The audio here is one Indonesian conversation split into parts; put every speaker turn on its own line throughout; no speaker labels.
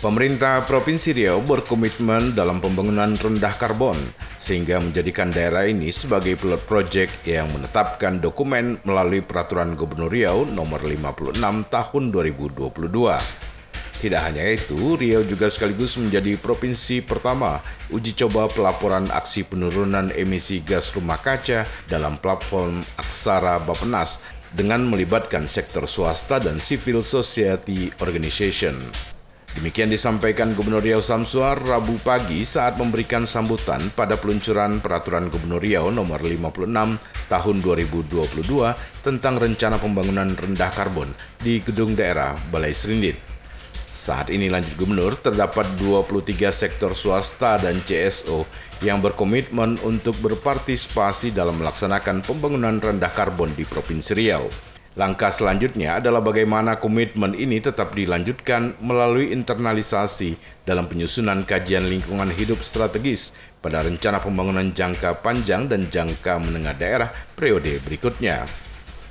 Pemerintah Provinsi Riau berkomitmen dalam pembangunan rendah karbon sehingga menjadikan daerah ini sebagai pilot project yang menetapkan dokumen melalui Peraturan Gubernur Riau nomor 56 tahun 2022. Tidak hanya itu, Riau juga sekaligus menjadi provinsi pertama uji coba pelaporan aksi penurunan emisi gas rumah kaca dalam platform Aksara Bapenas dengan melibatkan sektor swasta dan civil society organization. Demikian disampaikan Gubernur Riau Samsuar Rabu pagi saat memberikan sambutan pada peluncuran Peraturan Gubernur Riau nomor 56 tahun 2022 tentang rencana pembangunan rendah karbon di gedung daerah Balai Serindit. Saat ini lanjut gubernur terdapat 23 sektor swasta dan CSO yang berkomitmen untuk berpartisipasi dalam melaksanakan pembangunan rendah karbon di Provinsi Riau. Langkah selanjutnya adalah bagaimana komitmen ini tetap dilanjutkan melalui internalisasi dalam penyusunan kajian lingkungan hidup strategis pada rencana pembangunan jangka panjang dan jangka menengah daerah periode berikutnya.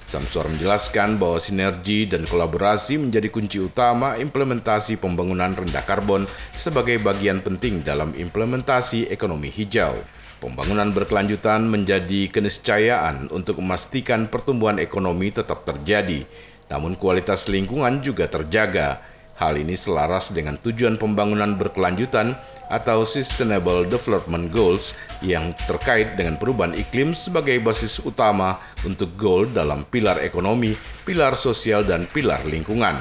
Samsuar menjelaskan bahwa sinergi dan kolaborasi menjadi kunci utama implementasi pembangunan rendah karbon sebagai bagian penting dalam implementasi ekonomi hijau. Pembangunan berkelanjutan menjadi keniscayaan untuk memastikan pertumbuhan ekonomi tetap terjadi, namun kualitas lingkungan juga terjaga. Hal ini selaras dengan tujuan pembangunan berkelanjutan atau Sustainable Development Goals yang terkait dengan perubahan iklim sebagai basis utama untuk goal dalam pilar ekonomi, pilar sosial, dan pilar lingkungan.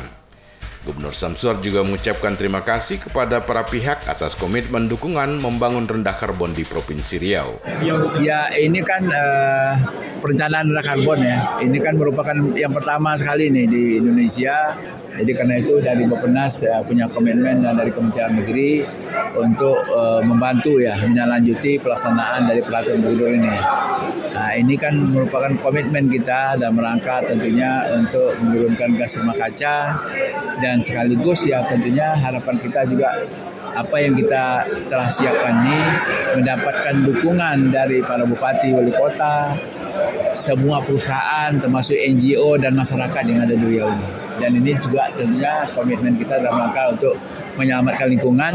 Gubernur Samsuar juga mengucapkan terima kasih kepada para pihak atas komitmen dukungan membangun rendah karbon di Provinsi Riau.
Ya, ini kan uh, perencanaan rendah karbon ya. Ini kan merupakan yang pertama sekali nih di Indonesia. Jadi karena itu dari Bapenas ya, punya komitmen dan dari Kementerian Negeri untuk uh, membantu ya menindaklanjuti pelaksanaan dari peraturan gubernur ini. Nah, ini kan merupakan komitmen kita dan merangka tentunya untuk menurunkan gas rumah kaca dan sekaligus ya tentunya harapan kita juga apa yang kita telah siapkan ini mendapatkan dukungan dari para bupati wali kota, semua perusahaan termasuk NGO dan masyarakat yang ada di Riau ini. Dan ini juga tentunya komitmen kita dalam rangka untuk menyelamatkan lingkungan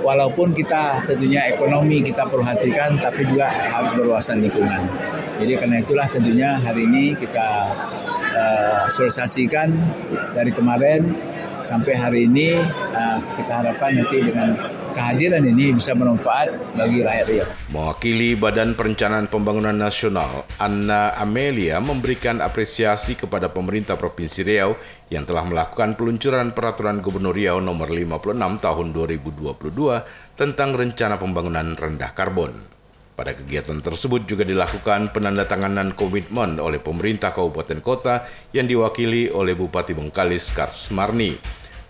walaupun kita tentunya ekonomi kita perhatikan tapi juga harus berwawasan lingkungan. Jadi karena itulah tentunya hari ini kita uh, sosialisasikan dari kemarin sampai hari ini uh, kita harapkan nanti dengan kehadiran ini bisa bermanfaat bagi rakyat Riau.
Mewakili Badan Perencanaan Pembangunan Nasional, Anna Amelia memberikan apresiasi kepada pemerintah Provinsi Riau yang telah melakukan peluncuran Peraturan Gubernur Riau nomor 56 tahun 2022 tentang rencana pembangunan rendah karbon. Pada kegiatan tersebut juga dilakukan penandatanganan komitmen oleh pemerintah kabupaten kota yang diwakili oleh Bupati Bengkalis Kars Marni,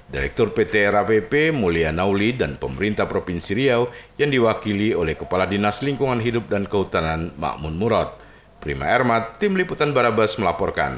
Direktur PT RAPP Mulia Nauli dan pemerintah Provinsi Riau yang diwakili oleh Kepala Dinas Lingkungan Hidup dan Kehutanan Makmun Murad. Prima Ermat, Tim Liputan Barabas melaporkan.